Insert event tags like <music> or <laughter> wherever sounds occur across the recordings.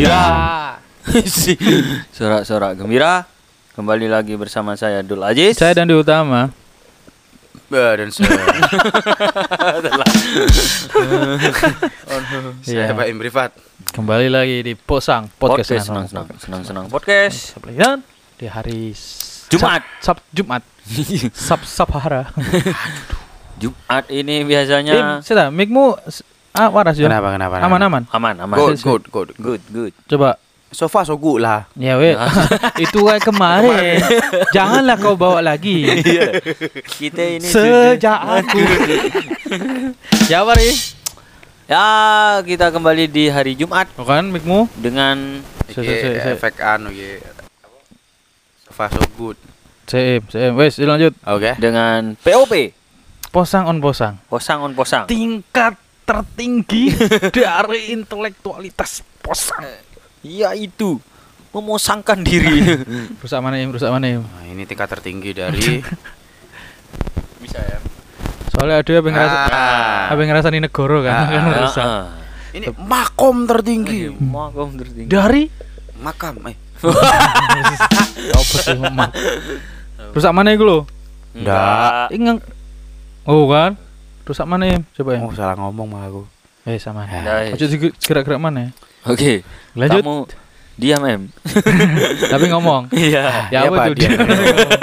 gembira. <laughs> Sorak-sorak gembira. Kembali lagi bersama saya Dul Aziz. Saya dan di utama. Bah, dan saya <laughs> Iya. saya Pak Imri Fat. Kembali lagi di Posang podcast Podcast, senang senang senang senang podcast. Dan di hari Jumat. Sab, Jumat. <laughs> Sab Sabhara. Jumat ini Eh, biasanya sudah, mikmu s- ah waras ya. Kenapa kenapa? kenapa? Aman aman. aman aman. Good good good. good good. Coba Sofa so good lah. Ya weh, <laughs> itu kayak kemarin. Janganlah kau bawa lagi. Iya. Kita ini Sejak aku. ya Mari. Ya, kita kembali di hari Jumat Bukan mikmu? dengan se- se- se. efek anu iki. Sofa so good. Sim, sim. Wes, lanjut. Oke. dengan POP Posang on posang. posang on posang. Tingkat tertinggi <laughs> dari intelektualitas posang. Yaitu memosangkan diri. <laughs> Rusak mana im, rusak mana im. Nah, ini tingkat tertinggi dari <laughs> Bisa ya. Soalnya ada yang ngerasa Ah. apa yang ngerasa di negara kan, Ah, kan rusak. ini makom tertinggi. Mau kamu tertinggi. Dari Makam eh. apa sih ngomong? Rusak mana itu lo? Enggak. Ingat. Oh kan? Rusak mana im? Coba im. Oh, salah ngomong mah aku. Eh sama. Guys. Ojo gerak-gerak mana? Oke. Lanjut. Kamu diam em. <laughs> Tapi ngomong. Iya. Ya Iya, apa tuh dia? diam.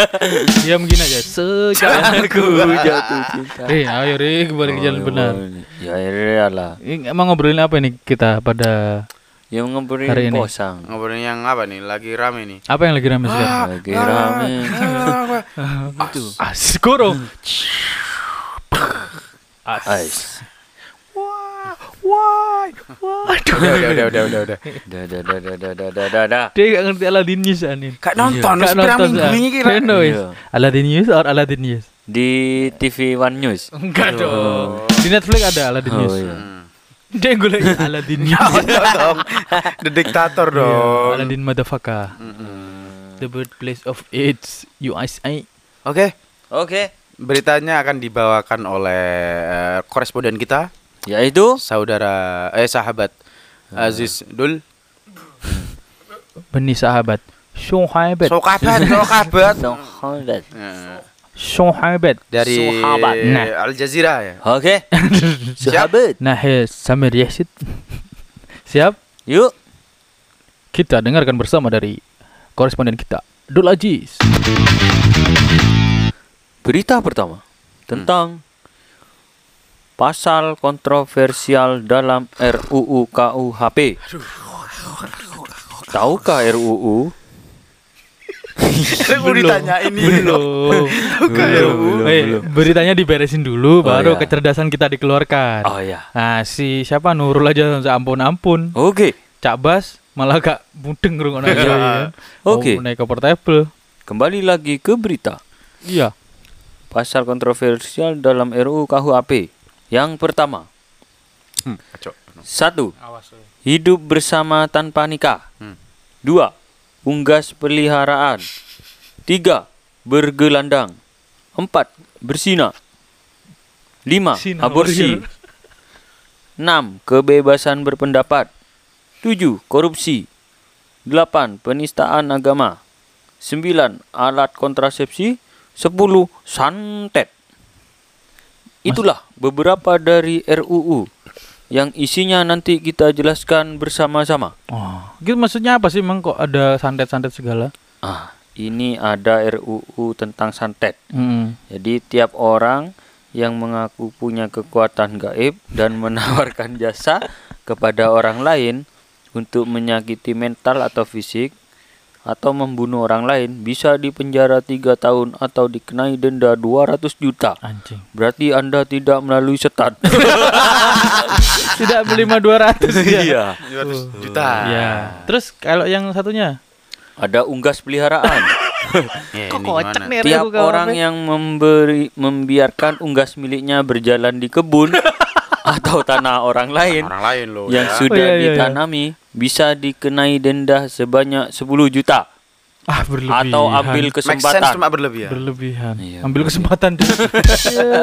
<laughs> Diam gini aja. Sejak Aku jatuh cinta. Eh, ayo Ri, kembali ke jalan Oh, benar. Ya iyalah. Ini emang ngobrolin apa ini kita pada Yang ngobrolin Hari ini. posang. Ngobrolin yang apa nih? Lagi rame nih. apa yang lagi rame sekarang? Lagi rame. Itu. Asik Ais. Wah, wah, wah. Udah, udah, udah, udah, udah. Udah, udah, udah, udah, udah, udah, udah, udah. Dia gak ngerti Aladdin News anin. Kak nonton, yeah. kak nonton minggu ini kira. No, iya. Aladdin News or Aladdin News? Di TV One News. Enggak oh. dong. Di Netflix ada Aladdin oh, News. Oh, iya. Dia gue <laughs> Aladdin ya News. dong. <laughs> The dictator iya, dong. Aladdin motherfucker. The birthplace of AIDS, USA. Oke. Oke beritanya akan dibawakan oleh eh, koresponden kita, Yaitu saudara eh sahabat Aziz Dul. Benih sahabat. Sahabat. Sokabat, sokabat. Sahabat. Eh, Sahabat. Dari Sahabat. Nah. Al Jazeera ya. Oke. <laughs> Sahabat. Nah, Samir Yasid. Siap? Yuk. Kita dengarkan bersama dari koresponden kita, Dul Aziz. Berita pertama tentang pasal kontroversial dalam RUU KUHP. Tahukah RUU? Mau ditanya ini. Belum. Belum, Eh, belum. beritanya diberesin dulu, Oh, baru iya. kecerdasan kita dikeluarkan. Oh ya. Nah, si siapa Nurul aja ampun-ampun. Oke. Cak Bas malah gak mudeng ngrungokno <laughs> aja ya. Oke. Oh, naik ke portable. Kembali lagi ke berita. Iya. Pasal kontroversial dalam RUU KUHP. Yang pertama, Kacau. satu, Awas. hidup bersama tanpa nikah. Hmm. Dua, unggas peliharaan. Tiga, bergelandang. Empat, bersina. Lima, Sina aborsi. warrior. Enam, kebebasan berpendapat. Tujuh, korupsi. Delapan, penistaan agama. Sembilan, alat kontrasepsi. Sepuluh, santet. Itulah beberapa dari RUU yang isinya nanti kita jelaskan bersama-sama. Oh, gitu maksudnya apa sih emang kok ada santet-santet segala? Ah, ini ada RUU tentang santet. Hmm. Jadi tiap orang yang mengaku punya kekuatan gaib dan <laughs> menawarkan jasa kepada orang lain untuk menyakiti mental atau fisik atau membunuh orang lain bisa dipenjara tiga tahun atau dikenai denda 200 juta. Anjing. Berarti Anda tidak melalui setat. Tidak <laughs> beli mah 200 ya. <laughs> Iya. 200 juta. Iya. Terus kalau yang satunya? Ada unggas peliharaan. <laughs> Ya, Kok kocak nih Tiap orang yang memberi membiarkan unggas miliknya berjalan di kebun atau tanah orang lain Orang lain loh. yang ya. sudah Oh, iya, iya, iya. ditanami bisa dikenai denda sebanyak 10 juta Ah, berlebihan. atau ambil Make sense kesempatan. cuma berlebihan. berlebihan. Iya, ambil berlebihan. kesempatan deh. <laughs>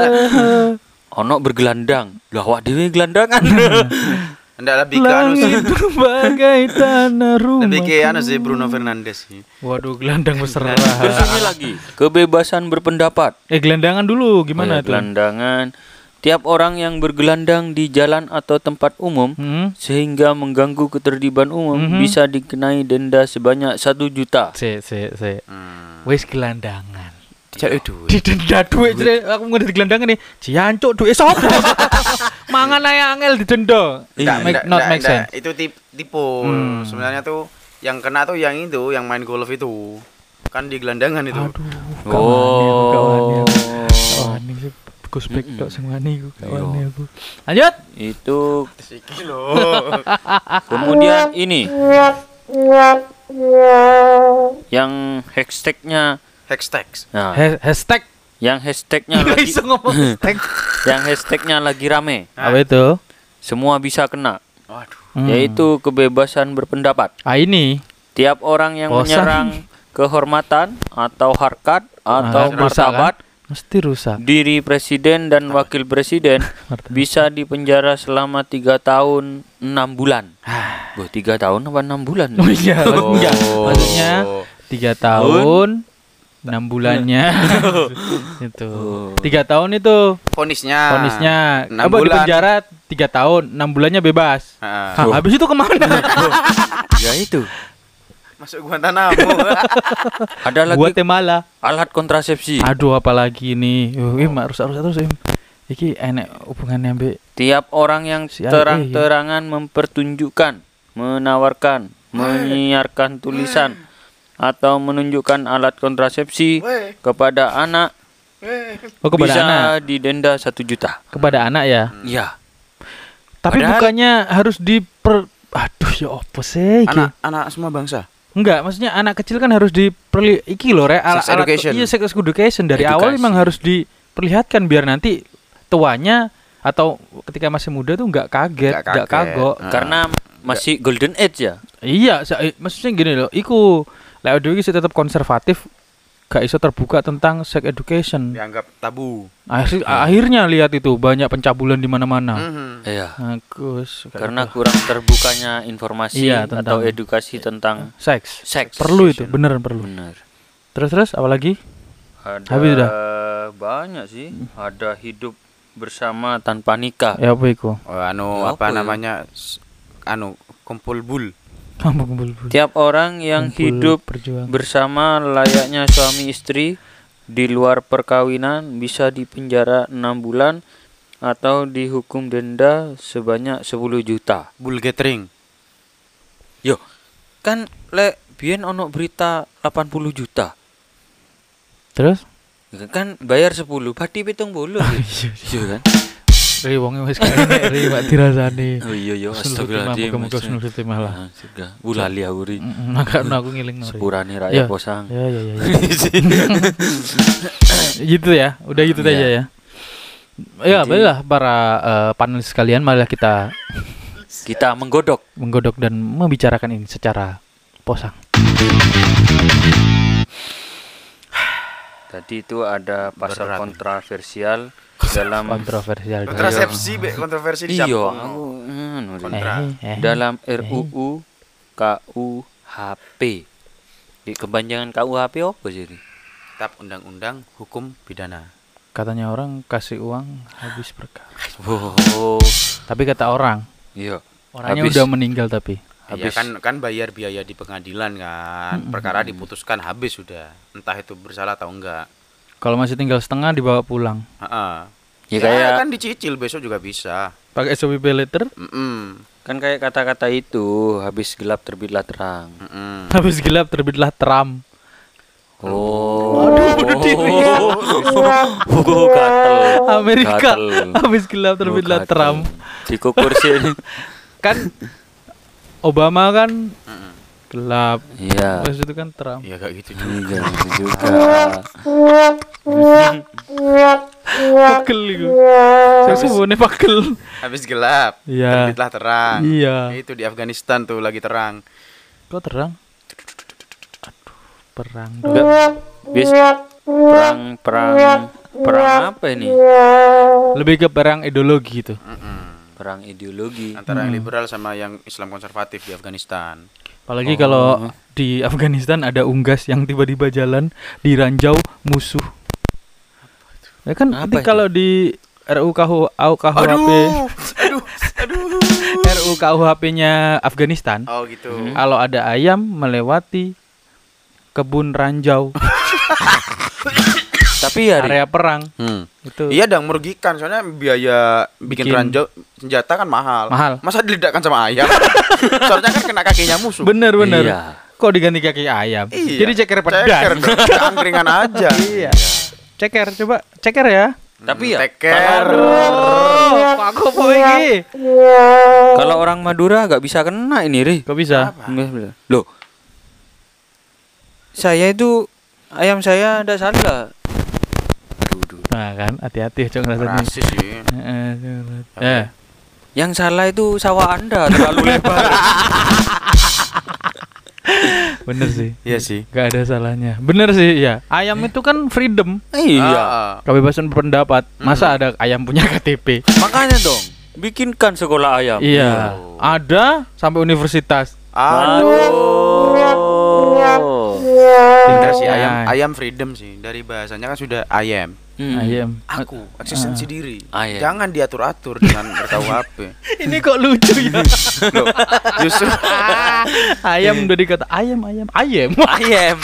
<laughs> Ono bergelandang. Lah awak dhewe gelandangan. <laughs> Ndak lebih ke anu sih. Langit bagai tanah rumah. Lebih ke anu sih Bruno Fernandes sih. Waduh, gelandang mesra. Terus ini lagi, kebebasan berpendapat. eh, gelandangan dulu Oh gimana ya, tuh? Gelandangan. Tiap orang yang bergelandang di jalan atau tempat umum Hmm? sehingga mengganggu ketertiban umum Mhm. bisa dikenai denda sebanyak satu juta. Se, se, se. Hmm. Wis gelandangan. Cari duit. Didenda duit jere aku ngerti gelandangan nih. Jancuk duit sapa? <laughs> Mangan ae angel didenda. Nggak, make, not make sense. Itu tip, tipu. Hmm. Sebenarnya tuh yang kena tuh yang itu, yang main golf itu. Kan di gelandangan itu. Aduh, Oh, wani sih. Gus Bek tok sing wani aku, gak Iya. wani aku. Lanjut. itu Siki loh. <laughs> kemudian ini yang hashtagnya Hashtag. nah, Ha- Hashtag yang hashtagnya lagi bisa ngomong hashtag. <laughs> yang hashtagnya lagi rame Apa itu? semua bisa kena Waduh. Hmm. yaitu kebebasan berpendapat Ah ini tiap orang yang Bosan. menyerang <laughs> kehormatan atau harkat atau Ah, rusak, martabat mesti rusak. diri presiden dan wakil presiden <laughs> bisa dipenjara selama tiga tahun enam bulan. Boh, tiga tahun apa enam bulan? Oh iya, <laughs> Oh. enggak. Maksudnya tiga tahun enam bulannya <laughs> itu Oh. tiga tahun itu Fonisnya. vonisnya enam apa di bulan. penjara tiga tahun enam bulannya bebas Ah. Hah, habis itu ke mana ya itu. Masuk Guantanamo. <laughs> Ada lagi Guatemala alat kontrasepsi. aduh apalagi ini Yuh, Im, rusak rusak terus Im. iki enek hubungannya ambek Tiap orang yang terang-terangan mempertunjukkan, menawarkan, menyiarkan tulisan atau menunjukkan alat kontrasepsi kepada anak oh kepada bisa anak didenda satu juta. kepada anak ya Ya. tapi Padahal- bukannya harus diper aduh ya apa sih iki? Anak anak semua bangsa. Enggak, maksudnya anak kecil kan harus diperli iki loh, re, ala- Sex alat- education. Iya, sex education dari awal Edukasi. memang harus diperlihatkan biar nanti tuanya atau ketika masih muda tuh nggak kaget, Nggak nggak kaget. kagok. Karena masih golden age ya. Iya, eh, maksudnya gini loh, iku lek dhewe sih tetap konservatif, gak iso terbuka tentang sex education. Dianggap tabu. Akhir- Akhirnya lihat itu banyak pencabulan di mana-mana. Mhm. Iya. Bagus. kayak Karena gitu. kurang terbukanya informasi Iya, atau edukasi tentang seks seks. perlu itu, beneran perlu. Benar. Terus terus apa lagi? Ada Habis udah? banyak sih. Ada hidup bersama tanpa nikah. Ya apa iku? Oh, anu Ya, apa apa ya? namanya? Anu kumpul bul. Kamu kumpul Tiap orang yang kumpul hidup perjuangan. bersama layaknya suami istri di luar perkawinan bisa dipenjara enam bulan atau dihukum denda sebanyak 10 juta. Bul gathering. Yo, kan le biyen ono berita 80 juta. Terus? Kan bayar 10, berarti pitung bulu. <laughs> Iya, Iya kan? Ri wonge wis gak enek ri mak dirasani. Oh iya iya astagfirullahaladzim. Muga-muga sunul timah lah. Ah, sudah. Bulali auri. Maka aku ngiling ri. Sepurane Ya. rakyat posang. Ya ya ya. ya. gitu ya. Udah gitu Iya. aja ya. Ya, Jadi- baiklah para eh, panelis sekalian, marilah kita Kita menggodok. menggodok dan membicarakan ini secara posang. Tadi itu ada pasal Berat. kontroversial dalam Kontroversial. Kontrasepsi, be, kontroversi di Iya, Japang. aku anu. Kontra. Eh, eh. dalam RUU KUHP. Di kepanjangan KUHP apa sih? Kitab Undang-Undang Hukum Pidana. Katanya orang kasih uang habis berkah. Oh, Tapi kata orang, iya. orangnya Habis. udah meninggal tapi. Ya Habis. kan kan bayar biaya di pengadilan kan. Perkara diputuskan habis sudah. Entah itu bersalah atau enggak. Kalau masih tinggal setengah dibawa pulang. Heeh. Ya kayak kan dicicil besok juga bisa. Pakai SOP pay letter Mm-mm. kan kayak kata-kata itu habis gelap terbitlah terang. Mm-mm. habis gelap terbitlah teram. Oh. Oh, gatel. Amerika Gatel. habis gelap Oh, terbitlah gatel. teram. Dikukur sih. Kan Obama kan gelap. Iya. Terus itu kan teram. Ya kayak gitu juga. Iya gitu juga. Pegel itu. Saya sebenarnya pegel. Habis gelap, Iya. terbitlah terang. Iya. Itu di Afghanistan tuh lagi terang. Kok terang? Aduh, perang. Enggak. Bis perang perang perang apa ini? Lebih ke perang ideologi itu. Mm-mm. Perang ideologi. Antara yang Hmm. liberal sama yang Islam konservatif di Afghanistan. Apalagi Oh. kalau di Afghanistan ada unggas yang tiba-tiba jalan di ranjau musuh. Ya kan Apa itu? kalau di RUKH KUHP aduh, aduh. RUKUHP-nya Afghanistan, Oh gitu. Hmm. kalau ada ayam melewati kebun ranjau <laughs> Tapi ya area perang Hmm. itu Iya dong merugikan soalnya biaya bikin, Bikin- ranjau senjata kan mahal. Mahal. Masa diledakkan sama ayam? <laughs> Soalnya kan kena kakinya musuh. bener bener. Iya. Kok diganti kaki ayam? Iya. Jadi ceker pedas. Ceker dong, angkringan aja. <laughs> iya. Ceker coba ceker ya. Tapi ya aku mau iki? kalau orang Madura nggak bisa kena ini, Ri. Kok bisa. Loh. Saya itu ayam saya ada salah. Aduh, aduh. Nah kan, hati-hati cok rasanya. Rasis sih. Heeh, Eh, Yang salah itu sawah Anda terlalu lebar. <laughs> bener sih. Iya sih. Gak ada salahnya. Bener sih, ya. Ayam itu kan freedom, iya. Ah, kebebasan berpendapat. Masa ada ayam punya <laughs> KTP? Makanya dong, bikinkan sekolah ayam. Iya. Ada sampai universitas. Aduh. Pintar sih ayam, Ya. ayam freedom sih. Dari bahasanya kan sudah ayam. Hmm. Ayam. Aku, eksistensi diri. Ayam. Jangan diatur-atur dengan <laughs> berKUHP. Ini kok lucu ya? <laughs> Loh, justru <laughs> ayam udah dikata ayam, ayam, ayam. Ayam.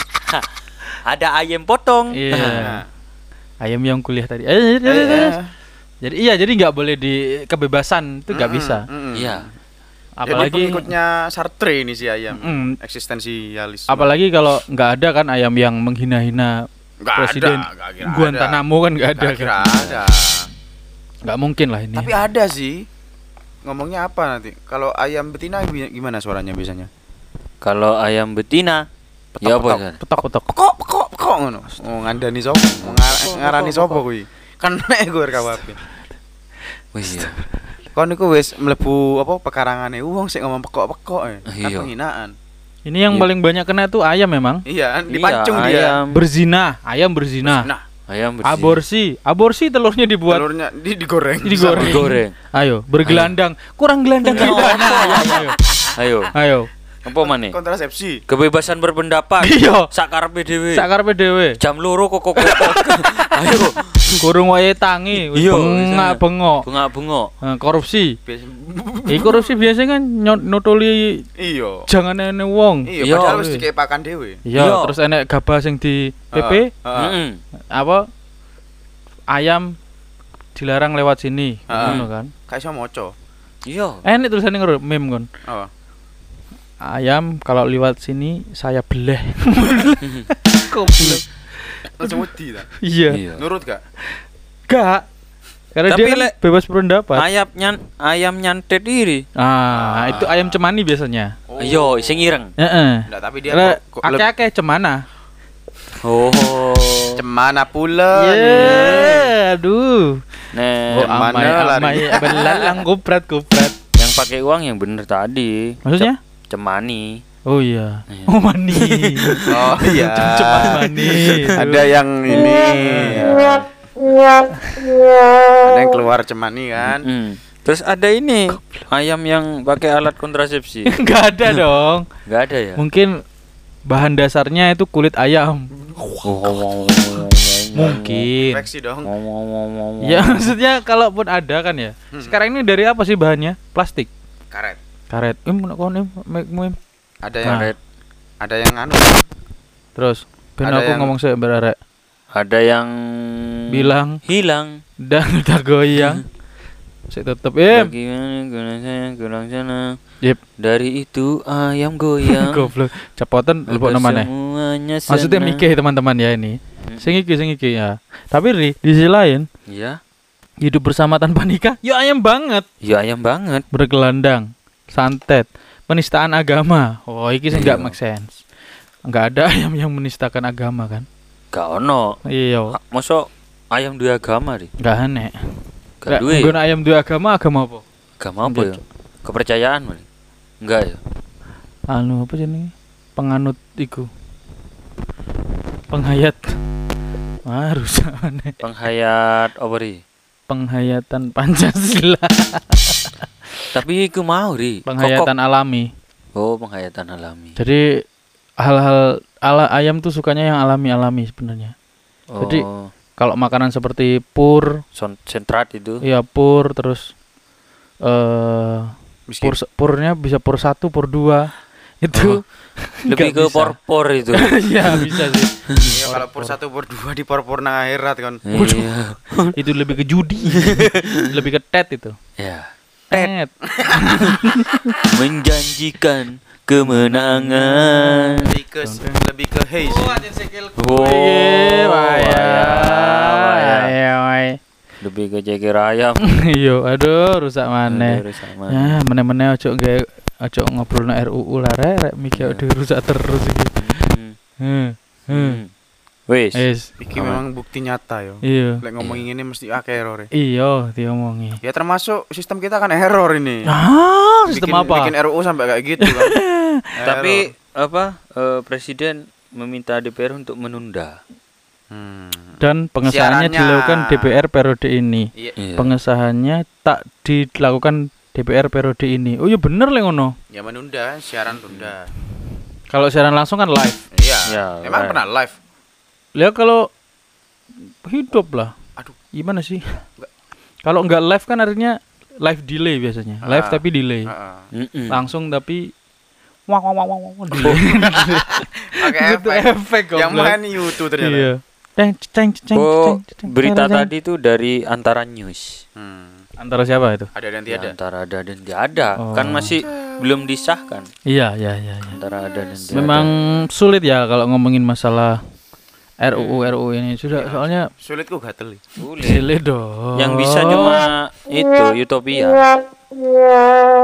Ada ayam potong. Iya. Nah, Ayam yang kuliah tadi. Eh, eh, eh, eh. eh, Jadi iya, jadi nggak boleh di kebebasan itu nggak mm, bisa. mm, mm. Iya. Jadi Apalagi pengikutnya Sartre ini si ayam. Mm. Eksistensialis. apalagi kalau nggak ada kan ayam yang menghina-hina Nggak presiden ada, nggak Guantanamo kan nggak ada Nggak kira kan. ada. Nggak mungkin lah ini. Tapi ada sih. Ngomongnya apa nanti? Kalau ayam betina gimana suaranya biasanya? Kalau ayam betina, ya apa? Petok-petok. San? petok-petok. Pekok, pekok, pekok ngono. Oh, ngandani sopo? Mau ngar- ngarani sopo kuwi? Kan nek gue RKUHP. Wih, iya. Kon niku wis mlebu apa pekarangane wong sik ngomong pekok-pekok ya. Kan Iya. penghinaan. Ini yang Iya. paling banyak kena tuh ayam memang. Iya, Iya, dipancung dia. ayam, Berzina, ayam berzina. Nah, ayam bersih. Aborsi, aborsi telurnya dibuat telurnya di digoreng. digoreng. Digoreng. Ayo, bergelandang. Kurang gelandang kita. Ayo, Ayo, ayo. Apa mana? Kontrasepsi. Kebebasan berpendapat. <laughs> Iya. Sakarpe dhewe. Sakarepe dhewe. Jam loro kok kok. kok. <laughs> Ayo. Kurung wae tangi, Iya, bengak bengok. Bengak-bengok. Nah, korupsi. Biasa- Eh korupsi biasanya kan nyot- nutuli Iya. jangan ene wong. Iya, Iya. padahal wis dikepakan dhewe. Iya, Iya. terus enek gabah sing di PP Heeh, heeh. Mm-mm. apa ayam dilarang lewat sini, Heeh. ngono kan. Kayak iso moco. Iya. Enek tulisannya ngero meme kon. Oh. Ayam kalau lewat sini saya beleh. <laughs> Goblok. Langsung wedi ta. Iya. Iya. Nurut gak? Gak. Karena Tapi dia kan bebas berpendapat. Ayam nyan ayam nyantet iri. Ah, itu ayam cemani biasanya. Oh. Yo, sing ireng. Heeh. Enggak, tapi dia kok, kok akeh-akeh cemana. Oh. cemana pula Iya, nih. aduh. Nih, Oh, Cemana amai lari. amai belalang <laughs> kupret kupret. yang pakai uang yang bener tadi. Maksudnya? Cem- cemani. Oh iya. Iya. Oh mani. <laughs> Oh iya. Cem-ceman mani. Ada yang ini. ya. Ada yang keluar cemani kan. Mm. Terus ada ini ayam yang pakai alat kontrasepsi. <laughs> Enggak ada dong. Enggak ada ya? Mungkin bahan dasarnya itu kulit ayam. <laughs> Mungkin. Infeksi dong. Ya maksudnya kalaupun ada kan ya. Sekarang ini dari apa sih bahannya? Plastik. Karet. Karet. Im nak kon im mek mu, im. Ada yang Nah. ada yang anu. Terus ben aku yang- ngomong saya berarek Ada yang bilang hilang. dan <laughs> tak goyang. Saya tetep im. Bagaimana kurang sana, kurang sana. Yep. Dari itu ayam goyang. <laughs> Goblok. Cepotan agar namanya. Semuanya Maksudnya mikir teman-teman ya ini. Hmm. Sing iki sing iki ya. Tapi Ri, di sisi lain Iya. hidup bersama tanpa nikah ya ayam banget Ya ayam banget. bergelandang santet penistaan agama oh iki sih nggak Iya. make sense nggak ada <laughs> ayam yang menistakan agama kan Gak ono. iya Masa ayam dua agama ri? nggak aneh Gak duwe. Nggon ayam dua agama agama apa Agama apa ya? Kepercayaan wali? Enggak ya? anu apa jenenge penganut iku penghayat harus <laughs> aneh Penghayat apa ri? penghayatan Pancasila <laughs> Tapi iku mau ri. penghayatan alami. Kokok. Oh, penghayatan alami. Jadi hal-hal ala ayam tuh sukanya yang alami-alami sebenarnya. Oh, Jadi- Kalau makanan seperti pur, sentrat itu. ya pur terus eh Miskin. pur purnya bisa pur satu, pur dua <laughs> itu Lebih nggak ke bisa. porpor itu. <laughs> Iya bisa sih. <laughs> Iya, kalau pur satu pur dua di pur nang akhirat kan. Iya. itu lebih ke judi, lebih ke tet itu. Ya. Tet. <laughs> Menjanjikan kemenangan. Lebih ke lebih ke haze. Oh. Lebih ke ceker ayam. <laughs> Iya, aduh rusak maneh. Aduh, sama. Ya, meneh-meneh ojo gawe ojo ngobrol na RUU lah rek, rek mikir aduh rusak terus iki. Hmm. Hmm. Hmm. Wis. Wis. Iki memang bukti nyata yo. Iya. Lek ngomongin ini mesti akeh error. Iya, diomongi. Ya termasuk sistem kita kan error ini. Ah, sistem bikin, apa? Bikin RUU sampai kayak gitu kan. <laughs> Tapi apa eh, presiden meminta DPR untuk menunda. Hmm. Dan pengesahannya Siarannya. dilakukan DPR periode ini. Iya. Iya. Pengesahannya tak dilakukan DPR periode ini. Oh iya bener lah ngono. Ya menunda, siaran tunda. Kalau siaran langsung kan live. Iya. Ya, Emang live. pernah live? Ya kalau hidup lah. Aduh. Gimana sih? Kalau nggak live kan artinya live delay biasanya. Live Ah. tapi delay. Heeh. Mm-mm. Langsung tapi wah wah wah wah wah delay. <laughs> Pakai Butuh efek. efek Yang main YouTube ternyata. Iya. Ceng ceng ceng Oh, ceng, ceng, berita tadi itu dari antara news. Hmm. Antara siapa itu? Ada dan Ya, tiada. antara ada dan tidak ada. Oh. Kan masih belum disahkan Iya, iya, iya, iya. antara ada dan tidak Memang sulit ya kalau ngomongin masalah. RUU RUU ini sudah soalnya Sulit kok gatel. Sulit. sulit dong. Yang bisa cuma itu Utopia.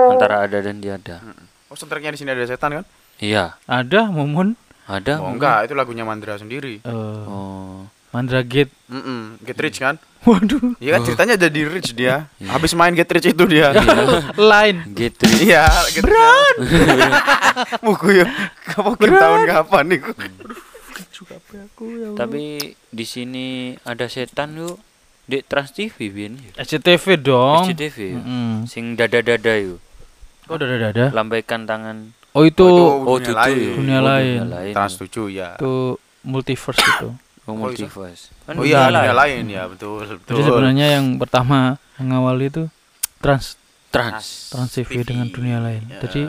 Antara ada dan tiada. Oh, soundtracknya di sini ada setan kan? Iya, ada Mumun ada. Oh enggak, itu lagunya Mandra sendiri. eh Oh. Mandra Gate. Mm Get Rich kan? Waduh. Iya kan ceritanya jadi rich dia. Habis main Get Rich itu dia. <laughs> Line. Gitu. Iya, Get Berat. <laughs> Muku ya. Kamu tahun kapan nih? Tapi di sini ada setan yuk. Di Trans TV Bin. SCTV dong. SCTV. Mm. Sing dada-dada yuk. Oh, udah ada ada. Lambaikan tangan. Oh itu Oh, Oh, dunia lain. yuk. Dunia Oh, lain. Trans 7 ya. itu multiverse itu. Oh, Oh, multiverse. Kan Oh iya, dunia dunia lain. lain ya, betul, betul. Jadi sebenarnya yang pertama mengawali itu trans Trans. Trans TV dengan dunia lain. Ya. Jadi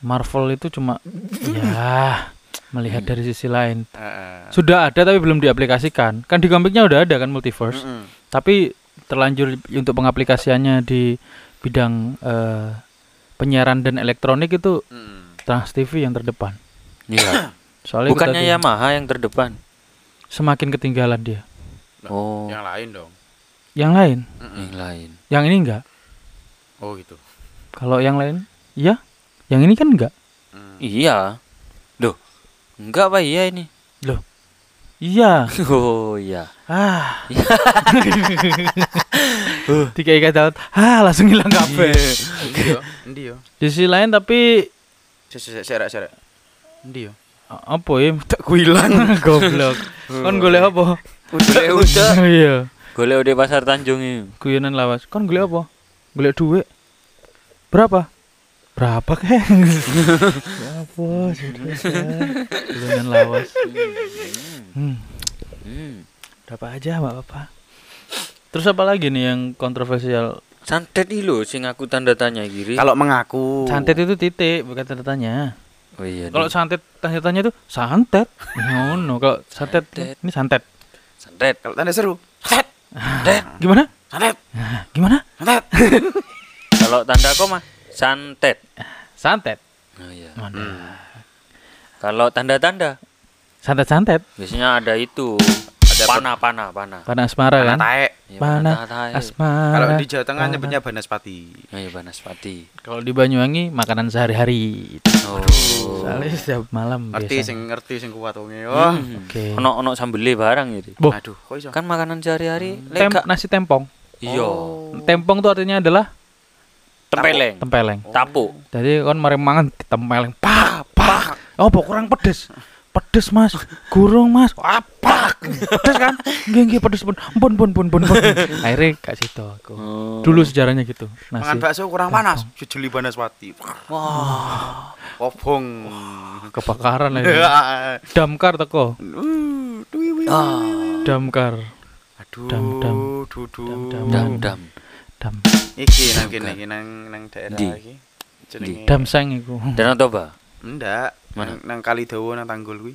Marvel itu cuma ya melihat dari sisi lain. Heeh. Sudah ada tapi belum diaplikasikan. Kan di komiknya udah ada kan multiverse. Mm-mm. Tapi terlanjur untuk pengaplikasiannya di bidang eh, penyiaran dan elektronik itu Mm-mm. Trans TV yang terdepan. Iya. <clears throat> Soalnya Bukannya tadi, Yamaha yang terdepan. semakin ketinggalan dia. Oh, Yang lain dong. Yang lain, Mm-mm. yang lain. yang ini enggak. Oh gitu. Kalau yang lain, iya. Yang ini kan enggak. Mm. Iya. Loh. Enggak Pak, iya ini. Iya. <laughs> Oh, iya. Ah. <laughs> Tiga ikat daun. Ah, langsung hilang kabeh. Endi yo? Endi yo? Di sisi lain tapi Serak serak. Endi yo? apa ya? Tak kuilang. <laughs> Goblok. Kon golek apa? Udah, udah. Iya. Golek di pasar Tanjung ini. Guyonan lawas. Kon golek apa? Golek duit. Berapa? Berapa kek? Berapa? Sudah. Guyonan lawas. Hmm. Hmm. Berapa aja, Mbak Bapak? Terus apa lagi nih yang kontroversial? Santet lho sing aku tanda tanya kiri. Kalau mengaku. Santet itu titik, bukan tanda tanya. Oh iya. Kalau santet tanda tanya itu santet. Ngono, kalau santet Santet. ini santet. santet. Kalau tanda seru. Santet. Gimana? Santet. Gimana? Santet. <laughs> Kalau tanda koma santet. Santet. Oh iya. Mana? Hmm. Kalau tanda-tanda Santet-santet. biasanya ada itu. Ada Panah, panah, panah. Pada asmara kan? Taek. Iya, Panah, tahe. Asmara. Kalau di Jawa Tengah nyebutnya Banaspati. Oh iya, Banaspati. Kalau di Banyuwangi makanan sehari-hari. Oh. Soalnya setiap malam Ngerti biasanya. sing ngerti sing kuat wonge. Wah. Hmm. Oke. Ono ono sambele barang gitu. Boh, Aduh, kok iso? Kan makanan sehari-hari tem lega. nasi tempong. Iya. Oh. Tempong itu artinya adalah Tempeleng. tempeleng. Tapu. Jadi kan mari mangan tempeleng. Pak, pak. Oh, pok kurang pedes. pedes mas gurung mas apa pedes kan nggih nggih pedes pun pun pun pun pun pun akhirnya gak situ aku Oh. dulu sejarahnya gitu Mangan nasi bakso kurang panas, jejeli Banaswati. Wah. Obong. kebakaran lagi <laughs> damkar teko. Ah. damkar Aduh, Dam, dam. Dam, dam. Dam dam. Iki nang kene iki nang nang daerah Di. iki. Jenenge dam seng iku Danau Toba. Ndak, Mana? nang, nang kali dawa nang tanggul kuwi.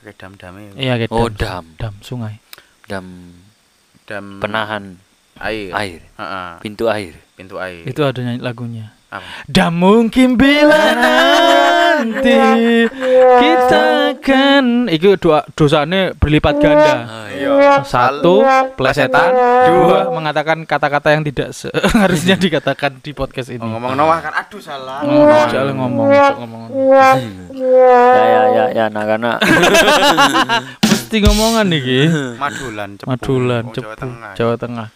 Pakai dam-dame. iya gitu Oh, dam. dam sungai Dam Dam penahan air. air. Heeh, Pintu air. pintu air. itu ada nyanyi lagunya? Dan mungkin bila nanti kita akan Itu doa dosanya berlipat ganda. Iya. Satu Plesetan. Dua Mengatakan kata-kata yang tidak seharusnya <laughs> dikatakan di podcast ini. Oh, ngomong Noah kan aduh salah. Ngomong Jangan ngomong sok ngomong Ya ya ya ya anak-anak. <laughs> Mesti ngomongan nih Ki Madulan, cepu. Madulan Oh, Cepu Jawa Tengah. Jawa Tengah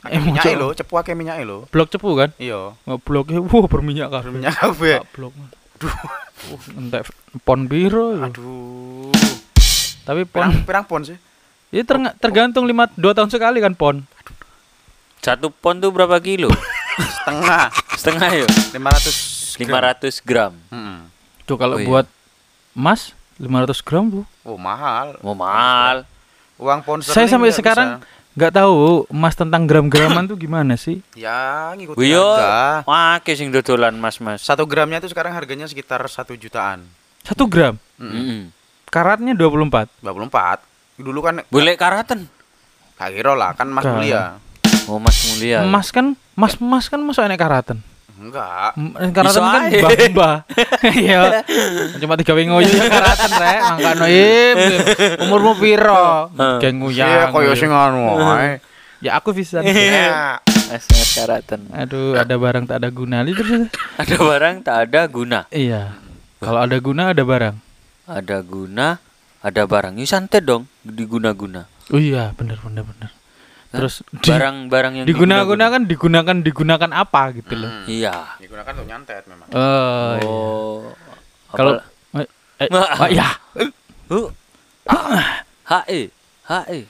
Eh, minyake Jawa- lho, cepu akeh minyake lho. Blok cepu kan Iya, Nggak bloknya Wah berminyak kan minyak kabeh. blok Aduh Entek pon biro ya. Aduh. Tapi pon Pirang pirang pon sih? Ya terng- tergantung lima dua tahun sekali kan pon. Satu pon tuh berapa kilo? <laughs> Setengah. Setengah ya. 500 500 gram. Heeh. Tuh kalau Oh, iya. buat emas 500 gram tuh. Oh, mahal. Mau mahal. Uang pon Saya sampai sekarang bisa. Nggak tahu emas tentang gram-graman tuh gimana sih? ya ngikutin Wiyo, harga. wah sing dodolan mas-mas. Satu gramnya itu sekarang harganya sekitar satu jutaan. Satu gram. Mm Mm-mm. Karatnya 24. 24. Dulu kan Boleh karatan. kira lah, kan mas Gak. mulia. Oh mas mulia. Emas kan emas emas kan masuk enek karatan. Enggak. Karatan kan mbah-mbah. Iya. Cuma tiga ngoyo ya karatan rek, mangkano <laughs> im. Umurmu piro? Heeh. Geng Ya nguyang. koyo sing anu ae. Ya aku bisa. <laughs> Ya. Mas mas karatan. Aduh, ada barang tak ada guna. Terus Ada barang tak ada guna. Iya. Kalau ada guna ada barang. Ada guna, ada barang. Ini santet dong diguna-guna. Oh iya, benar benar benar. Terus Barang-barang yang diguna-guna kan digunakan digunakan apa gitu loh. Hmm. Iya. Digunakan untuk nyantet memang. Oh, iya. Oh. Kalau eh, eh, oh, ya. <laughs> Uh. HE, HE.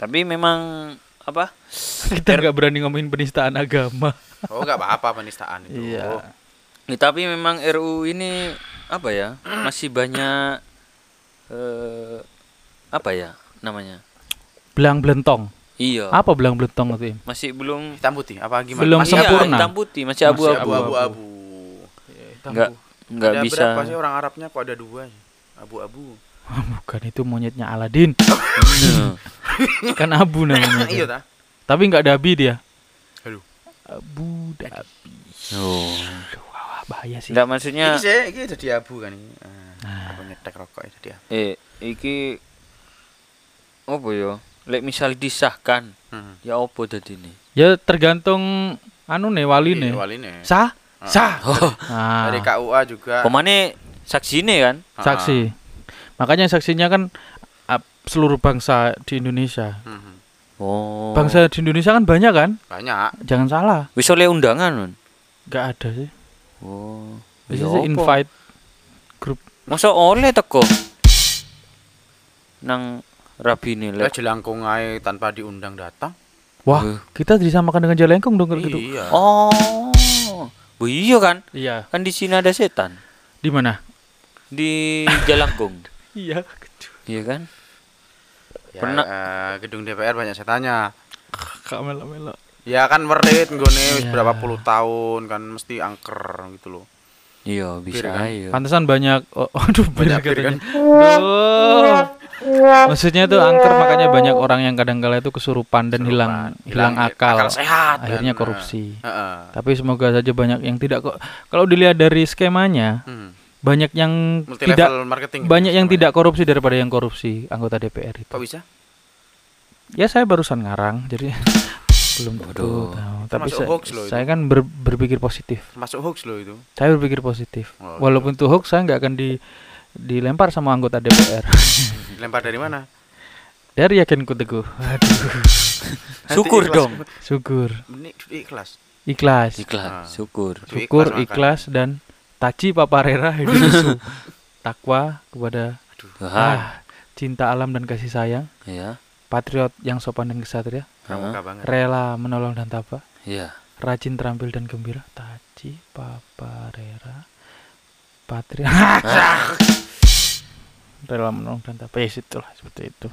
Tapi memang apa? Kita nggak berani ngomongin penistaan agama. Oh, enggak apa-apa penistaan itu. Iya. Ya, tapi memang RU ini apa ya? Masih banyak eh apa ya namanya? Belang belentong. Iya. Apa belang belentong itu? Im? Masih belum Hitam putih apa gimana? Belum Masih Iya, sempurna. hitam putih, masih Masih abu-abu. abu-abu. Enggak enggak Ada bisa. berapa sih orang Arabnya kok ada dua sih? Abu-abu. <laughs> Bukan itu monyetnya Aladin. Nah, <laughs> kan abu namanya. <laughs> iya ta? Tapi nggak dabi dia. Aduh. Abu dabi. Oh. Wah, bahaya sih. Enggak maksudnya Iki sih, iki jadi abu kan ini. Ah, aku nyetek rokok ya jadi abu. eh iki apa ya? Lek misal disahkan, Hmm. ya opo dadi ini? Ya tergantung anu nih wali nih. Iya, wali nih. Sah? Ah. Sah. <laughs> Oh, Nah, Dari KUA juga. pemane saksine kan? Ah, saksi. Makanya saksinya kan seluruh bangsa di Indonesia. Mhm. Oh. Bangsa di Indonesia kan banyak kan? Banyak. Jangan salah. wis oleh undangan, Nun. Nggak ada sih. Oh. Bisa Ya sih invite grup. Masa oleh teko? Nang rabine Lah lek. jelangkung ae tanpa diundang datang. Wah, Eh. kita disamakan dengan jalengkung dong kalau gitu. Iya. Oh. Bu iya kan? Iya. Kan di sini ada setan. Di mana? Di Jalangkung. <laughs> Iya. iya kan? Ya, Pernah- eh, gedung DPR banyak setannya. <sighs> Kak melo-melo. Ya kan merit nggone wis Iya. berapa puluh tahun kan mesti angker gitu loh. Iya, bisa kan? ayo. Pantesan banyak oh, <laughs> aduh Banyak bir kan? Duh. Maksudnya tuh angker makanya banyak orang yang kadang-kala itu kesurupan dan hilang hilang, akal. sehat Akhirnya dan, korupsi. eh, heeh. Tapi semoga saja banyak yang tidak kok. Kalau dilihat dari skemanya, Hmm. banyak yang Multi tidak marketing. gitu banyak yang tidak korupsi daripada yang korupsi anggota DPR itu. Kok bisa? Ya saya barusan ngarang, jadi <laughs> belum tentu Waduh. tahu. Tapi saya, hoax loh itu. saya kan ber- berpikir positif. Masuk hoax loh itu. Saya berpikir positif. Oh, Walaupun itu hoax, saya nggak akan di dilempar sama anggota DPR. <laughs> Lempar dari mana? Dari yakin ku teguh. Aduh, Syukur dong. syukur, Ini ikhlas. ikhlas, Ikhlas, Ah. syukur. Syukur, ikhlas dan taci paparera hidup <laughs> takwa, kepada Tuhan. ah, cinta alam dan kasih sayang, Ya. patriot yang sopan dan kesatria, Pramuka banget. rela menolong dan tabah, Ya. rajin terampil dan gembira, taji, paparera, patria, <laughs> rela menolong dan tabah, ya itulah seperti itu.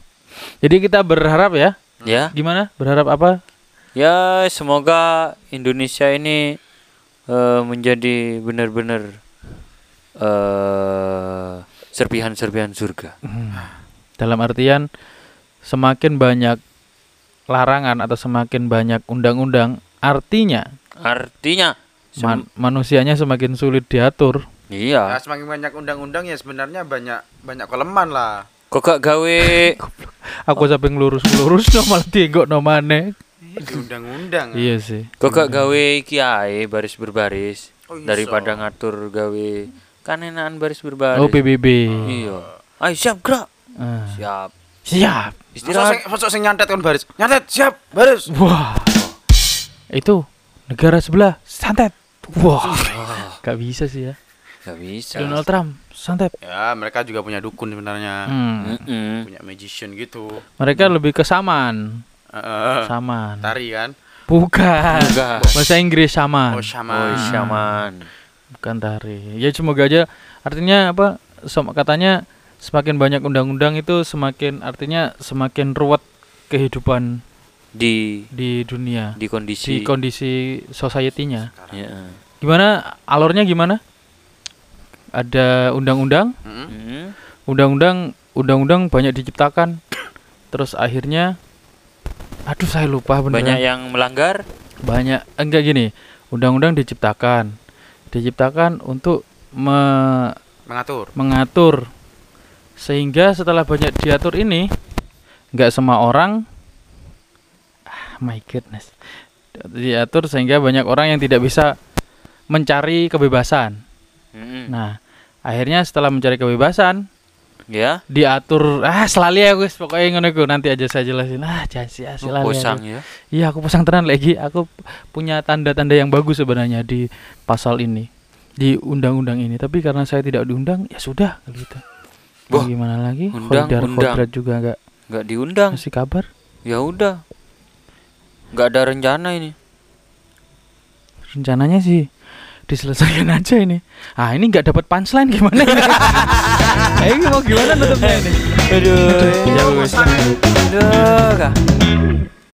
Jadi kita berharap ya, Ya. gimana? Berharap apa? Ya, semoga Indonesia ini eh, menjadi benar-benar eh serpihan-serpihan surga. Hmm. Dalam artian semakin banyak larangan atau semakin banyak undang-undang, artinya Artinya, sem- man- manusianya semakin sulit diatur. Nah, iya. semakin banyak undang-undang ya sebenarnya banyak banyak kelemahan lah. Kok gak gawe <laughs> Aku sampai ngelurus-ngelurus no malah dienggok no maneh. Di undang-undang. Iya sih. kok gak gawe kiai baris berbaris Oh, iso. daripada ngatur gawe kan enakan baris berbaris. Oh PBB. Iya. Ayo siap gerak. Ah. Siap. Siap. Masuk Istirahat. masuk sing nyantet kan baris. Nyantet, siap, baris. Wah. Itu negara sebelah santet. Wah. Gak bisa sih ya. Gak bisa. Donald Trump santet. Ya, mereka juga punya dukun sebenarnya. Hmm. Punya magician gitu. Mereka lebih ke saman. Heeh. Saman. Tari kan? Bukan. Enggak. Bahasa Inggris saman. Oh, shaman. Oh, syaman. bukan tari ya semoga aja artinya apa sem- katanya semakin banyak undang-undang itu semakin artinya semakin ruwet kehidupan Di di dunia di kondisi di kondisi society-nya Ya. gimana alurnya gimana ada undang-undang Mm-mm. Mm. undang-undang undang-undang banyak diciptakan terus akhirnya aduh saya lupa beneran Banyak yang melanggar. banyak enggak gini undang-undang diciptakan diciptakan untuk me- Mengatur. mengatur sehingga setelah banyak diatur ini nggak semua orang ah, my goodness diatur sehingga banyak orang yang tidak bisa mencari kebebasan Mm-mm. nah akhirnya setelah mencari kebebasan Ya. diatur ah selalu ya guys pokoknya ngono iku. nanti aja saya jelasin ah jasi ah, Lu selalu posang ya. iya aku pasang tenan lagi aku punya tanda-tanda yang bagus sebenarnya di pasal ini di undang-undang ini tapi karena saya tidak diundang ya sudah gitu Wah, gimana lagi undang, Khodar undang. Khodrat juga nggak Nggak diundang. kasih kabar Ya udah. Nggak ada rencana ini. rencananya sih diselesaikan <laughs> aja ini ah ini nggak dapat punchline gimana ini <laughs> Eh, ini mau gimana nutupnya ini Aduh. ya wes Aduh. Kak.